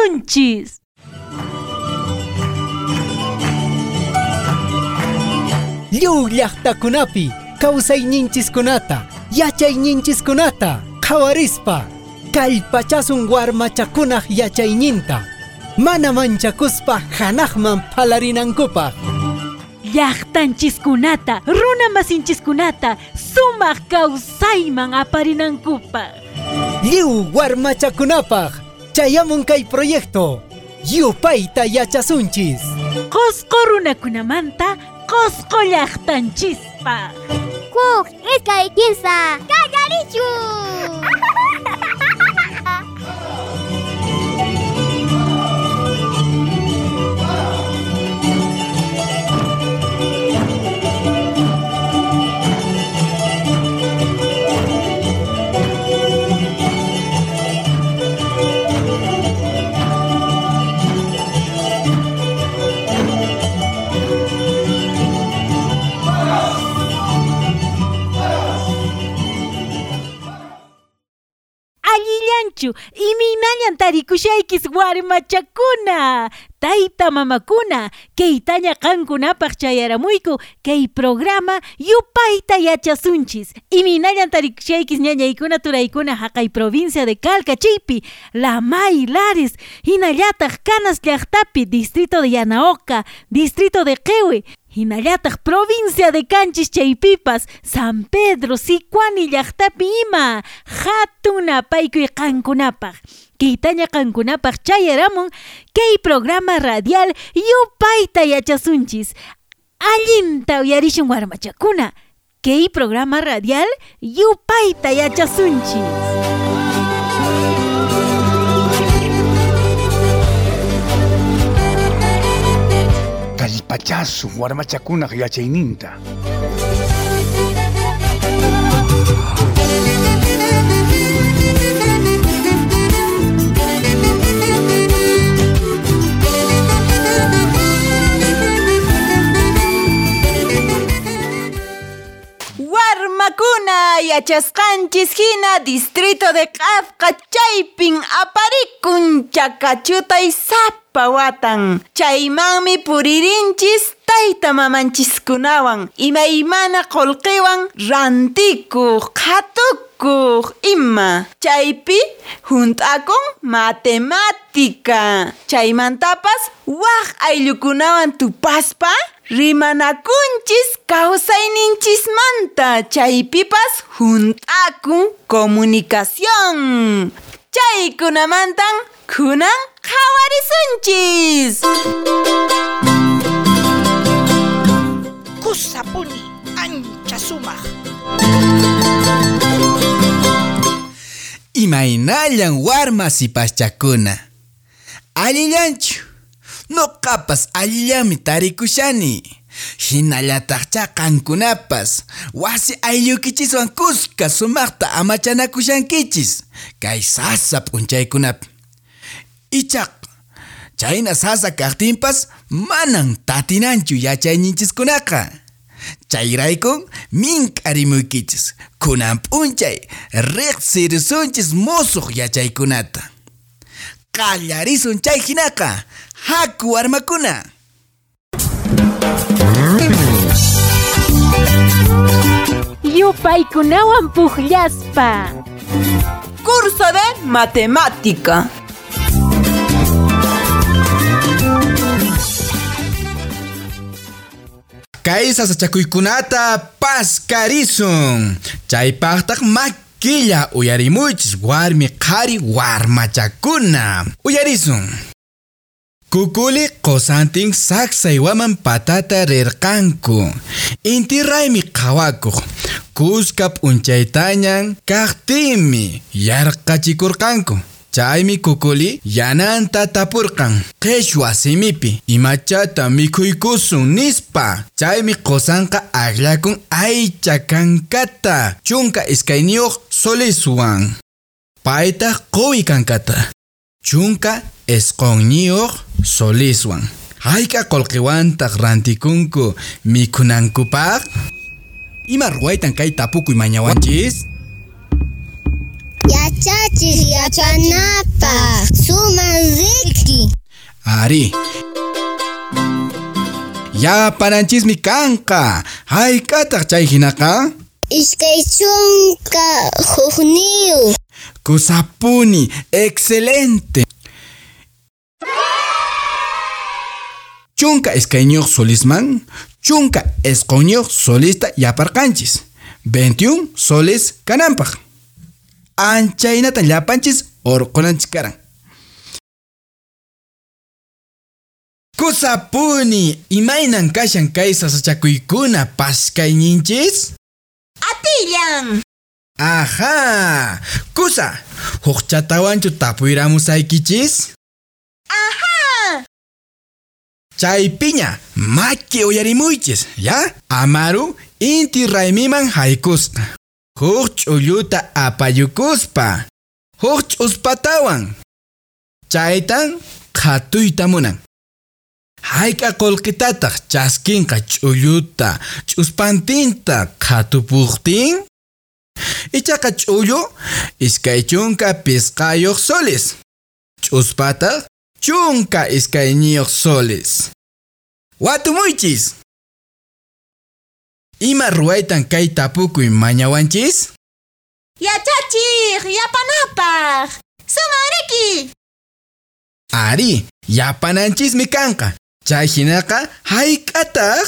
yachasunchis. Lliw llaqtakunapi kawsayninchiskunata yachayninchiskunata qhawarispa kallpachasun warmachakunaq yachayninta mana manchakuspa hanaqman phalarinankupaq Llaqtanchiskunata, runa masinchiskunata, sumaq kawsayman aparinankupaq. lliw warmachakunapaq chayamun kay proyecto yupayta yachasunchis Qosqo runakunamanta, qosqo llaqtanchispaq. Kuk, iskay kinsa, kagarichu! Allillanchu, iminañan tarikushaykiz warmachakuna. Tayta mamakuna, kaytaña qankunapaq chayaramuyku, kay programa yupayta yachasunchis. Iminañan tarikushaykiz ñañaykuna turaykuna haqay provincia de Calcachaypi, Lamay, Lares, hinallataq Canas llaqtapi, distrito de Yanaoca, distrito de Qewe, Hinallataq provincia de Canchis chaypipas, San Pedro, Sicuani llaqtapi ima, hatuna paykuy qankunapaq. Kaytaña qankunapaq chayaramun, kay programa radial yupayta yachasunchis. Allinta uyarishun warmachakuna, kay programa radial yupayta yachasunchis. Kallpachasu warmachakunaq yachayninta. Warmakuna yachasqanchis hina distrito de Qafqa chaypin aparikun chakachutay sapa watan. Chaymanmi puririnchis tayta mamanchiskunawan imaymana qullqiwan rantikuq qhatukuq ima. Chaypi junt'akun matemática. Chaymantapas waq ayllukunawan tupaspa rimanakunchis kawsayninchismanta chaypipas junt'akun comunicación chaykunamantan kunan qhawarisunchis kusapuni ancha sumaq Imaynallan warma sipaschakuna. Allillanchu. Nuqapas allillami tarikushani. Hinallataqcha qankunapas wasi ayllukichisuan kuska sumaqta amachanakushankichis kay sasa p'unchaykunapi. Ichaq chayna sasa kaqtinpas manan tatinanchu yachayninchiskunaqa. Chayrayku mink'arimuykichis kunan p'unchay riqsirisunchis musuq yachaykunata. Qallarisun chay hinaqa haku warmakuna. Yupaykunawan puqllaspa. curso de matemática Kay sasachakuykunata paskarisun. Chaypaqtaq makilla uyarimuychis warmi qhari warmachakuna. Uyarisun. Kukuli qosantin saksaywaman patata rirqanku. Inti raymi qhawakuq. Kuska p'unchaytañan kaqtinmi yarqachikurqanku. Chaymi kukuli yananta tapurqan qhichwa simipi imachata mikhuykusun nispa. Chaymi qosanqa aqllakun aycha kankata chunka iskayniyuq soliswan. Paytaq quwi kankata. Chunka esqonniyuq soliswan. Hayka qullqiwantaq rantikunku mikhunankupaq? Ima ruwaytan kay tapukuy mañawanchis? Yachachis yachanapaq. Suman Ricky. Ari. Ya pananchismi kanqa. Hayk'ataq chay hinaqa? Iskay chunka hukniw. Kusapuni. Excelente. Chunka escañoq solisman. Chunka escoñoq solista yaparqanchis. 21 soles kananpaq. Anchaynata llapanchis orqonanchis karan. Kusapuni, imaynan kashan kay sasachakuykuna paskayninchis? Atillan. Ajá. Kusa, huqchatawanchu tapuyramusaykichis? Ajá. Chaypiña, maki uyarimuychis, ya? Amaru, inti raymiman haykusqa. Huk ch'ulluta apayukuspa. Huk ch'uspatawan. Chaytan, qhatuyta munan. Hayk'a qullqitataq chaskinqa ch'ulluta ch'uspantinta qhatupuqtin? Ichaqa ch'ullu iskay chunka pisqayuq soles. Ch'uspataq chunka iskayniyuq soles. Watumuychis. Ima ruwaytan kay tapukuy mañawanchis? Yachachiq, yapanapaq. Sumariki. Ari, yapananchismi kanqa. Chay hinaqa hayk'ataq?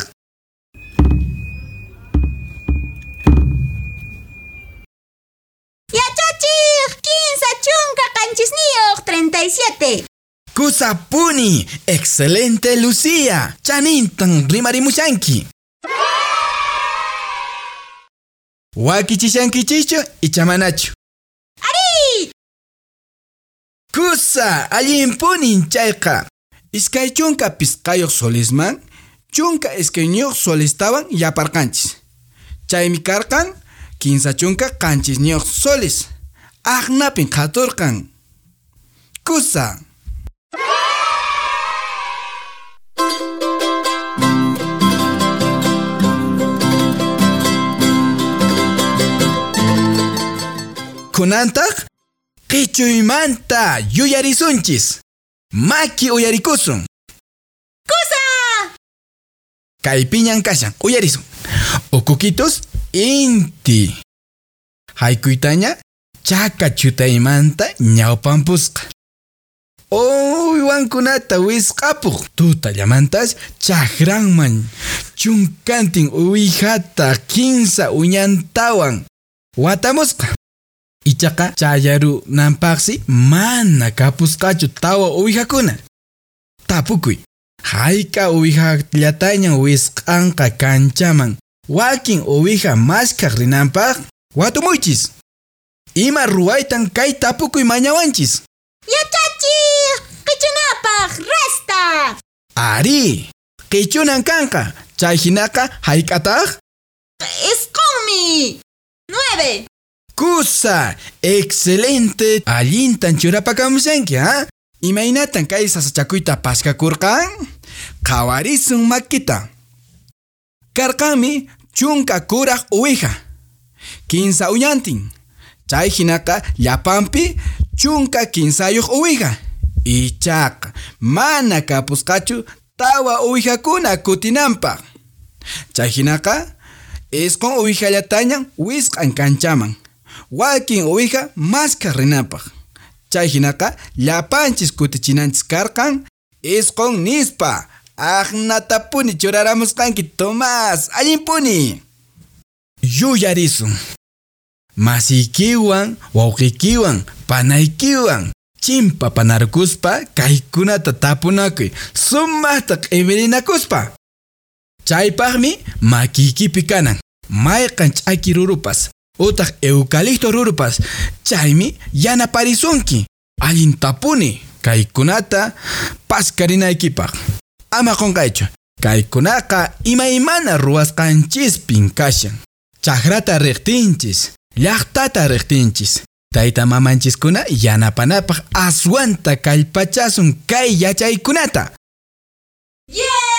Yachachiq, 15 chunka qanchisniyuq 37. Kusapuni, excelente Lucía. Chanintan rimarimushanki. Wakichishankichischu ichamanachu. Ari. Kusa, allimpunin chayqa. Iskay chunka pisqayuq solisman, chunka isqueñuq solistawan yaparqanchis. Chaymi karqan, kinsa chunka qanchisniyuq solis. Aqnapin qaturqan. Kusa. Kunantaq qichuymanta yuyarisunchis. Maki uyarikusun. Kusa. Kaypiñan kashan uyarisun. Ukukitos inti. Haykuytaña chaka chutaymanta ñawpampusqa. Uywankunata wisqapuq tutallamantas chakranman chunkantin uwihata kinsa uñantawan watamusqa. Ichaqa chayarunanpaqsi mana kapusqachu tawa uwijakuna. Tapukuy. Hayka uwijallataña wisq'anqa kanchaman wakin uwija maskaq rinanpaq watumuychis. Ima ruwaytan kay tapukuy mañawanchis. Yachachiq, qichunapaq resta. Ari, qichunan kanqa. Chay hinaqa hayk'ataq? Isqunmi. 9. Kusa, excelente. Allintan churapakamushanki, ha? Imaynatan kay sasachakuyta paskakurqan? Qhawarisun makita. Karqanmi chunka kuraq uwija. Kinsa uñantin. Chay hinaqa llapanpi chunka kinsayuq uwija. Ichaqa mana kapusqachu tawa uwijakuna kutinanpaq. Chay hinaqa isqun uwijallatañan wisq'an kanchaman. Wakin uwija maska rinapaq. Chay hinaqa llapanchis kutichinanchis karqan isqun nispa. Aqnatapuni churaramusqanki Tomás allinpuni. Yuyarisun. Masiykiwan, wawqiykiwan, panaykiwan, chimpa panarkuspa kaykunata tapunakuy sumaqta q'imirinakuspa. Chaypaqmi makiykipi kanan mayqan ch'aki rurupas utaq eucalipto rurupas chaymi yanaparisunki allin tapuni kaykunata paskarinaykipak. Ama qunqaychu kaykunaqa imaymana ruwasqanchispin kashan. Chakrata riqtinchis, llaqtata riqtinchis. Tayta mamanchiskuna yanapanapaq aswanta kallpachasun kay yachaykunata. Kusisqalla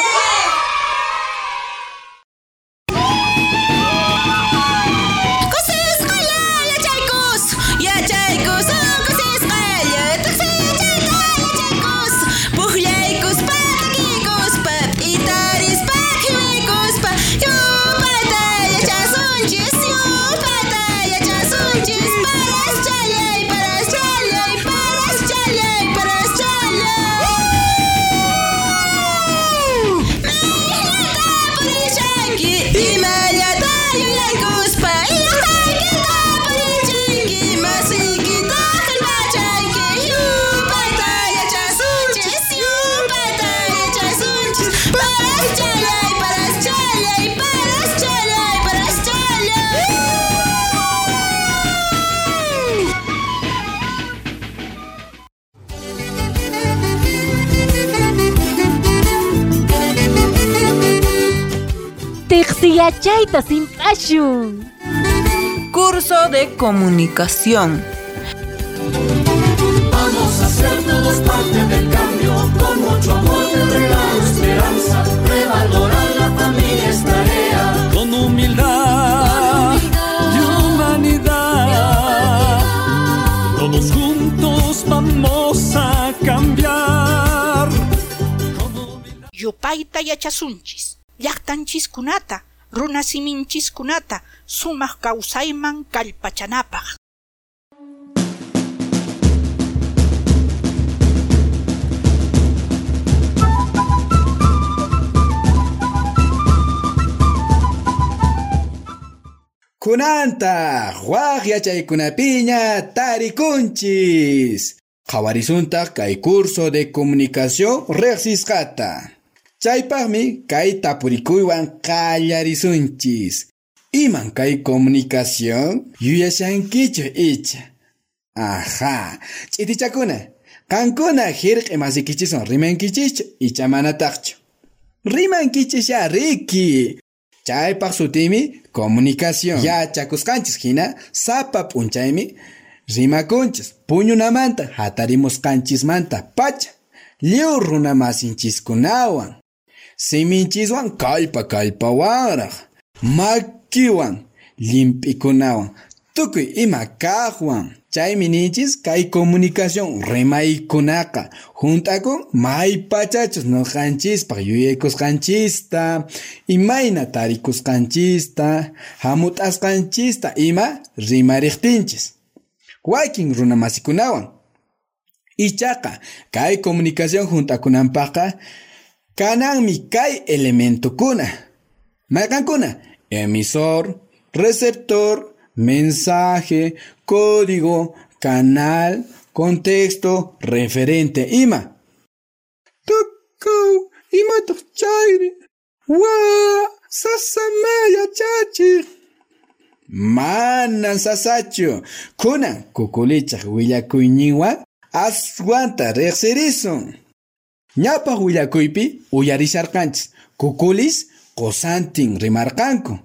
Siyachayta simpashun. Curso de comunicación. Vamos a ser todos parte del cambio, con mucho amor te regalo esperanza, revalorar la familia es tarea. Con humildad y humanidad, todos juntos vamos a cambiar. Yupaita yachasunchis, llaqtanchis kunata, runasiminchis kunata, sumaq kawsayman kallpachanapaq. Kunanta, waq yachaykunapiña tarikunchis. Qhawarisuntaq kay curso de comunicación reqsisqata. Chaypaqmi kay tapurikuywan qallarisunchis. Iman kay comunicación yuyashankichu icha. Ajá, ch'itichakuna, qankuna hirq'i masikichison rimankichichu icha manataqchu. Rimankichisha riki. Chaypaq sutimi comunicación. Yachakusqanchis hina sapa p'unchaymi rimakunchis puñunamanta hatarimusqanchismanta pacha lliw runa masinchiskunawan siminchiswan kallpa kallpawanraq makiwan limp'ikunawan tukuy ima kaqwan chaymi ninchis kay comunicación rimaykunaqa junt'akun maypachachus nuqanchispaq yuyaykusqanchista imayna tarikusqanchista hamut'asqanchista ima rimariqtinchis wakin runa masikunawan ichaqa kay comunicación junt'akunanpaqqa kananmi kay elementukuna mayqankuna emisor receptor mensaje código canal contexto referente ima tukaw imataq chayri wa sasamaya chachiq Manan sasachu. Kunan kukulichaq willakuyninwan aswanta riqsirisun. Ñapaq willakuypi uyarisharqanchis. Kukulis qosantin rimarqanku.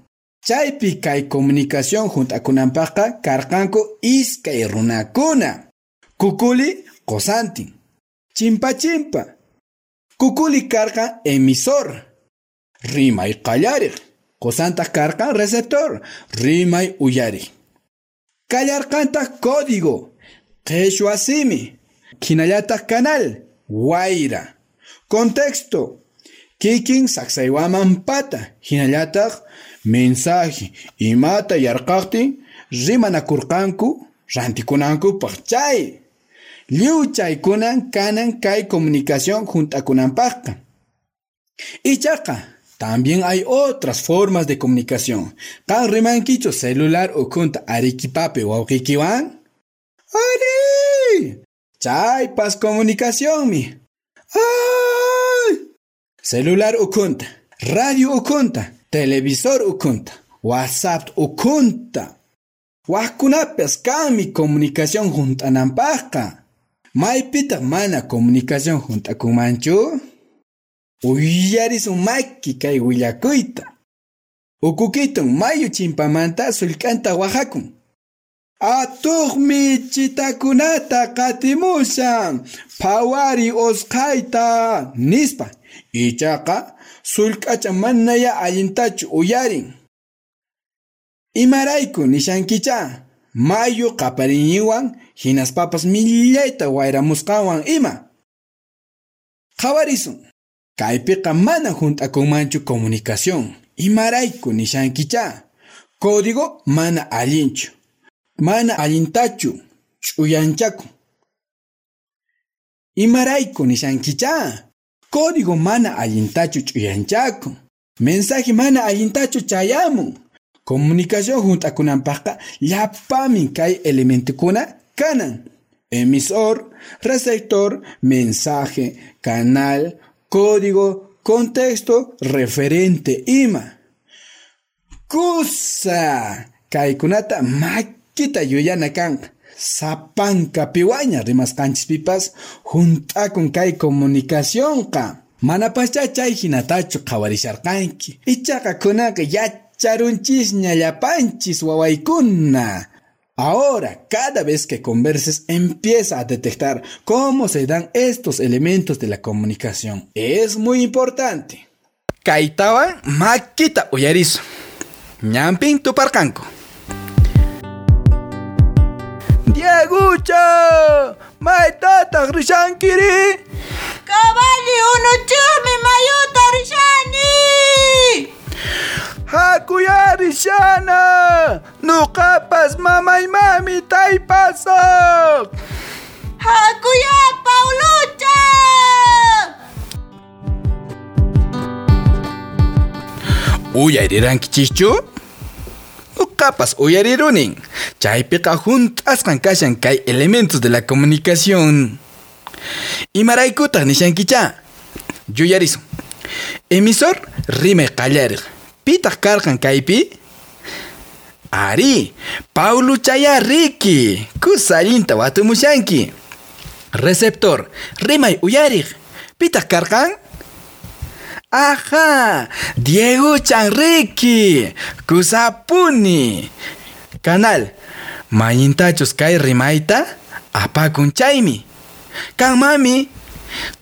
Chaypi kay comunicación junt'akunanpaqqa karqanku iskay runakuna. Kukuli qosantin. Chimpa chimpa. Kukuli karqan emisor. Rimay qallariq. Qosantaq karqan receptor, rimay uyari. Kallarqantaq código, qhechua simi, hinallataq canal, wayra. Contexto, kikin saksaywaman pata, hinallataq mensaje, imata yarqaqtin rimanakurqanku, rantikunanku paqchay. Liu chaykunan kanan kay comunicación junt'akunanpaqqa. Ichaqa, También hay otras formas de comunicación. Kan rimankichu celular ukunta arikipapi wawqikiwan? Ari! Chaypas comunicación mi. Ay! Celular ukunta, radio ukunta, televisor ukunta, WhatsApp ukunta. Waqkunapis kanmi comunicación juntananpaqqa. Maypitaq mana comunicación juntakunmanchu? Uyarisun maki kay willakuyta. Ukukitun mayu chimpamanta sullk'anta wahakun. Atuqmi chitakunata qatimushan phawari usqayta nispa. Ichaqa sullk'acha manaya allintachu uyarin. Imarayku nishankicha mayu qapariniwan hinaspapas millayta wayramusqawan ima. Qhawarisun. Kaypiqa mana junt'akunmanchu comunicación. Imarayku nishankicha. Código mana allinchu. Mana allintachu. Ch'uyanchaku. Imarayku nishankicha. Código mana allintachu ch'uyanchaku. Mensaje mana allintachu chayamun. Comunicación junt'akunanpaqqa llapami kay elementukuna kanan. Emisor, receptor, mensaje, canal, código, contexto, referente, ima. Kusa, kaykunata makita yuyana kan. Sapanka piwaña rimasqanchis pipas junt'akun kay comunicación ka. Mana pascha chay hinatachu qhawarisharqanki. Ichaqa kunaqa yacharunchis ñallapanchis wawaykuna. Ahora, cada vez que converses, empieza a detectar cómo se dan estos elementos de la comunicación. Es muy importante. Kaitawan makita uyarizo. Ñampin tuparkanko. Diegucha! Maitataq rishankiri! Caballi unuchumi mayuta rishani. Hakuya rishana! Nuqapas mamay mami taypasaq! Hakuya Paulucha. Uyarirankichichu? Nuqapas uyarirunin. Chaypiqa juntasqan kashan kay elementos de la comunicación. Imaraykutaq nishankicha. Yuyarisun. Emisor rime qallariq. Pitaq karqan kaypi? Ari, Paulo Chaya Riki, kusallinta watumushanki. Receptor, rimay uyariq. Pitaq karqan? Ajá, Diego Chanriqui, Kusapuni. Canal, mayintachus kay rimayta, apakun chaymi. Kan mami,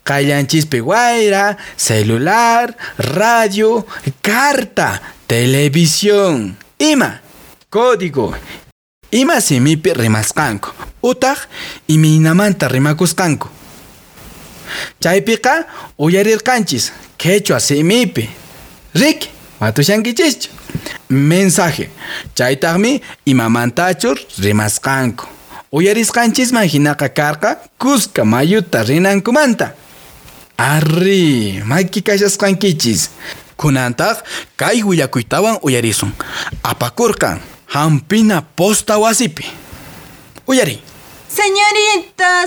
qallanchispi wayra, celular, radio, carta, televisión. Ima, código. Ima simipi rimasqanku. Utaq iminamanta rimakusqanku. Chaypiqa uyarirqanchis quechua simipi. Rik, matushankichischu. Mensaje. Chaytaqmi imamantachur rimasqanku. Uyarisqanchisman hinaqa karqa kuska mayuta rinankumanta. Arri, maki kashasqankichis. Kunantaq kay willakuytawan uyarisun. Apakurqan hampina posta wasipi. Uyari. Señorita,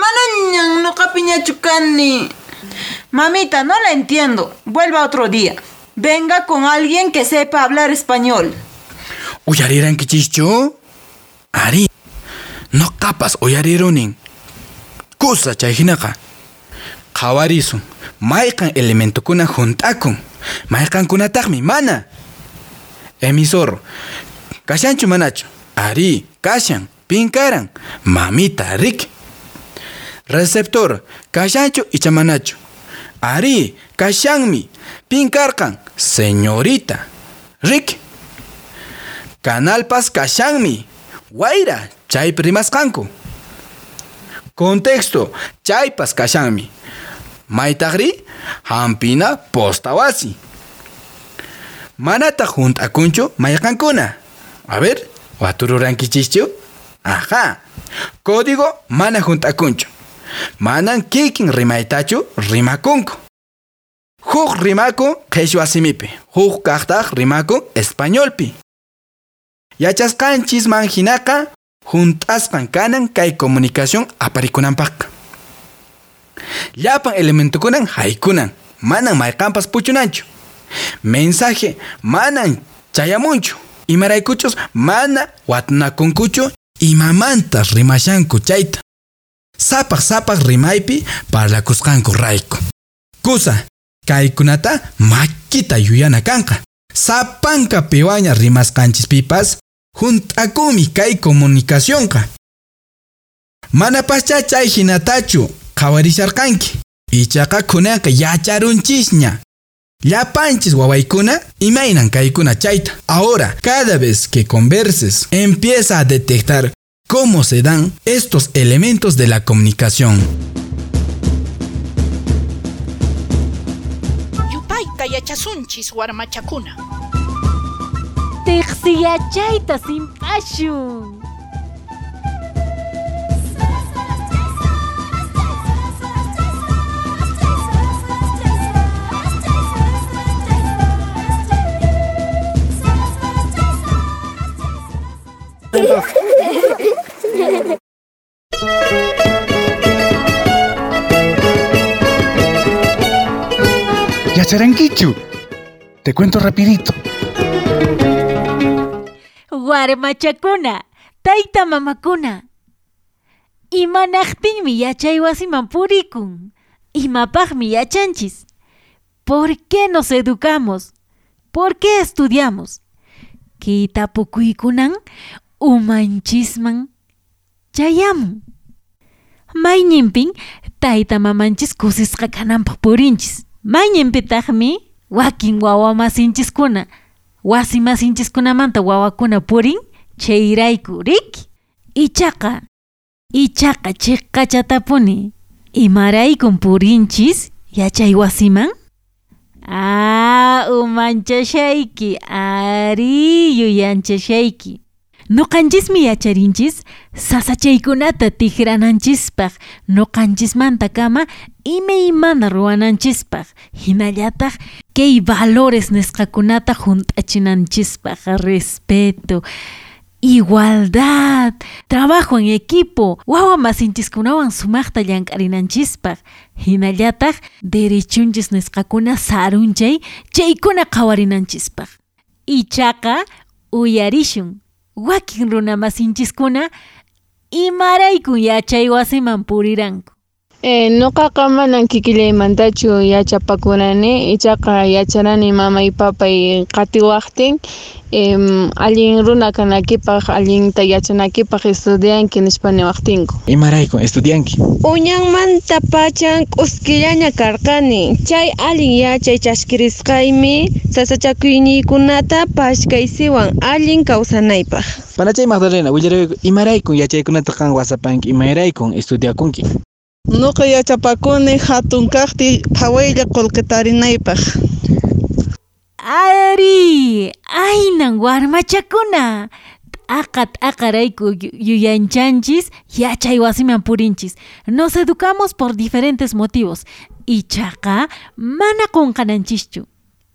manañan nuqapiñachu kani. Mamita, no la entiendo. Vuelva otro día. Venga con alguien que sepa hablar español. Uyarirankichishchu? Ari. No kapas uyarirunin. Kusa chay hinaqa. Qhawarisun. Mayqan elementukuna juntakun. Mayqankunataqmi mana. Emisor. Kashanchu manachu. Ari, kashan, pinkaran, mamita rik. Receptor, kashanchu ichamanachu. Ari, kashanmi, pinkarkan, señorita. Rik. Canalpas kashanmi, waira, chay primaskanku. Contexto, chaypas kashanmi. Maitagri, hampina postawasi. Manata juntakunchu mayqankuna. A ver, watururankichishchu? Ajá. Código mana juntakunchu. Manan kikin rimaytachu rimakunku. Huk rimaku qhechua simipi. Huk kaqtaq rimaku españolpi. Yachasqanchis manhinaqa juntasqan kanan kay comunicación aparikunanpaq. Llapan elementukunan haykunan. Manan mayqanpas puchunanchu. Mensaje manan chayamunchu. Imaraykuchus mana watnakunkuchu imamantas rimashanku chayta. Sapaq sapaq rimaypi parlakusqanku rayku. Kusa, kaykunata makita yuyana kanqa. Sapanka piwaña rimasqanchispipas juntakumi kay comunicacionqa. Mana pascha chay hinatachu qhawarisharqanki. Ichaqa kunanqa yacharunchisña. Llapanchis wawaykuna imainan kaykuna chayta. Ahora, cada vez que converses, empieza a detectar cómo se dan estos elementos de la comunicación. Yupayta yachasunchis warmachakuna. Tiqsiyachayta simpashun. Yacharanquichu. Te cuento rapidito. Warmachakuna, tayta mamakuna. Imanaqtinmi yachay wasiman purikun. Imapaqmi yachanchis. ¿Por qué nos educamos? ¿Por qué estudiamos? Kitapukuykunan umanchisman chayamun. Mayninpin tayta mamanchis kusisqa kananpaq purinchis. Mayninpitaqmi wakin wawa masinchiskuna wasi masinchiskunamanta wawakuna purin chayrayku riki. Ichaqa ichaqa chiqqachatapuni imaraykun purinchis yachay wasiman? Ah, umanchashayki, ari yuyanchashayki. Nuqanchismi yacharinchis sasachaykunata tikrananchispaq nuqanchismanta kama imaymana ruwananchispaq hinallataq kay valores nisqakunata junt'achinanchispaq respeto igualdad, trabajo en equipo, wawa masinchikunawan sumaqta llank'arinanchispaq hinallataq derechunchis nisqakuna sarunchay chaykuna qhawarinanchispaq ichaqa uyarishun wakin runa masinchiskuna imaraykun yachay wasiman puriranku Eh, nuqaqa manan kikillaymantachu yachapakurani ichaqa yacharani mamay papay qatiwaqtin em, allin runa kanakipaq allinta yachanakipaq estudianki nispa estudian Imarayku estudianki. Uñanmanta pachan k'uskillaña karqani chay allin yachay chaskirisqaymi sasachakuyninkunata pashkaysiwan allin kawsanaypaq Panachay Magdalena, willarayku imarayku yachaykunata kan wasapanki imayraykun estudiakunki. Nuqa yachapakuni hatun kaqti phawaylla qullqitarinaypaq. Ari, aynan warmachakuna. T'aqa t'aqarayku yu- yuyanchanchis yachay wasiman purinchis. Nos educamos por diferentes motivos. Ichaqa mana qunqananchischu.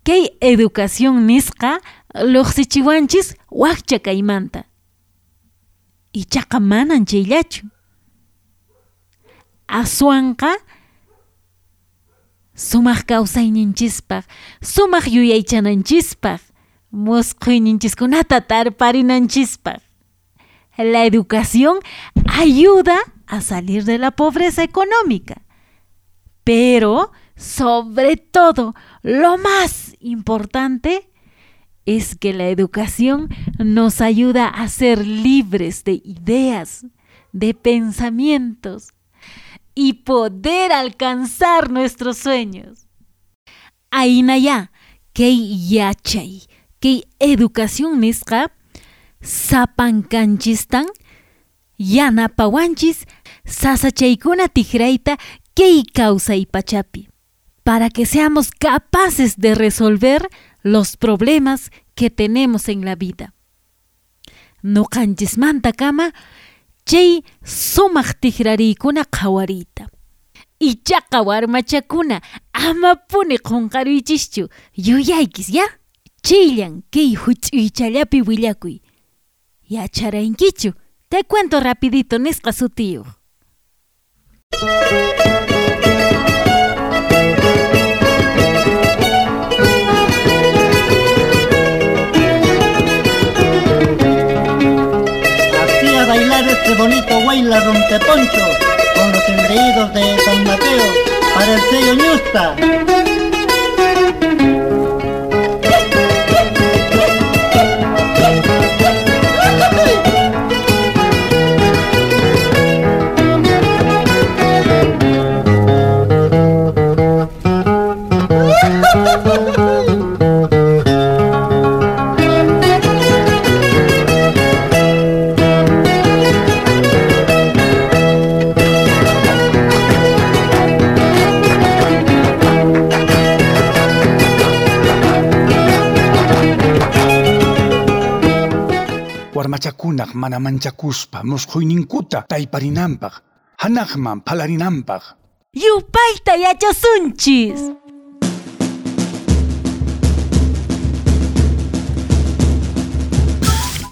Kay educación nisqa luqsichiwanchis wakcha kaymanta. Ichaqa manan chayllachu. Aswanqa sumaq kawsayninchispaq, sumaq yuyaychananchispaq, musquyninchiskunata tarparinanchispaq. La educación ayuda a salir de la pobreza económica. Pero, sobre todo, lo más importante es que la educación nos ayuda a ser libres de ideas, de pensamientos y poder alcanzar nuestros sueños. Ainaya, que yachay, que educación nisqa, sapankanchistan, yanapawanchis, sasachaykuna tigraita, que causa y pachapi, para que seamos capaces de resolver los problemas que tenemos en la vida. No manta kama, chay sumaq tikrariykuna qhawariyta ichaqa warmachakuna amapuni qunqaruychischu yuyaykis ya chayllan kay huch'uychallapi willakuy. Yacharaynkichu. Te cuento rapidito nisqa sutiyuq este bonito Huayla Rompeponcho con los engreídos de San Mateo para el sello Ñusta. Warmachakunaq mana manchakuspa musquyninkuta tayparinanpaq, hanaqman palarinanpaq. yupayta yachasunchis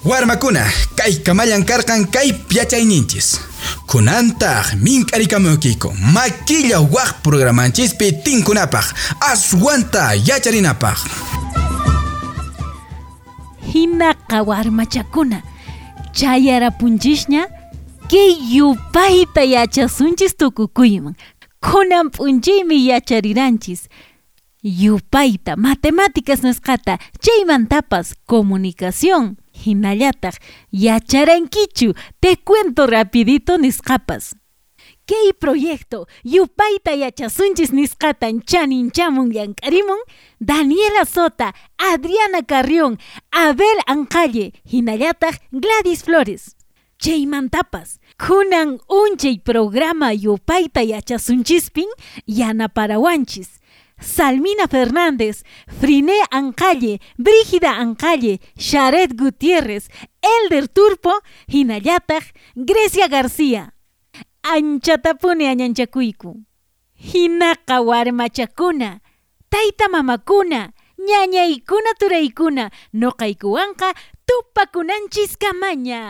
Warmakuna, kay kamallan karqan kay piachayninchis. Kunantaq mink'arikamunkiko maquilla waq programanchispi tinkunapaq aswanta yacharinapaq. hinaqa warmachakuna chayarapunchishña Kay yupayta yachasunchis tukukuyman. Kunan p'unchaymi yachariranchis. Yupayta matemáticas nisqata chaymantapas comunicación. Hinallataq yacharankichu te cuento rapidito nisqapas. Kay proyecto yupayta yachasunchis nisqatan chaninchamun llank'arimun Daniela Sota, Adriana Carrión, Abel Ancalle, hinallataq Gladys Flores. Chaymantapas, kunan unchay programa yupayta yachasunchispin yanaparawanchis. Salmina Fernández, Friné Ancalle, Brígida Ancalle, Sharet Gutiérrez, Elder Turpo, Hinallataq, Grecia García. Anchatapune añanchakuyku. Hinaqa warmachakuna, tayta mamakuna, ñañaykuna turaykuna, noqaykuwanqa tupakunanchis kamaña.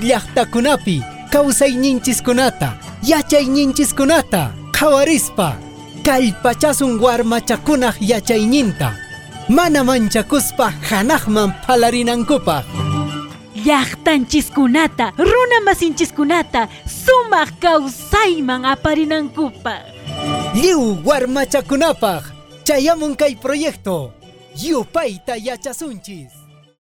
Lliw llaqtakunapi kawsayninchiskunata yachayninchiskunata qhawarispa kallpachasun warmachakunaq yachayninta mana manchakuspa hanaqman phalarinankupaq Llaqtanchiskunata, runa masinchiskunata, sumaq kawsayman aparinankupaq. lliw warmachakunapaq chayamun kay proyecto yupayta yachasunchis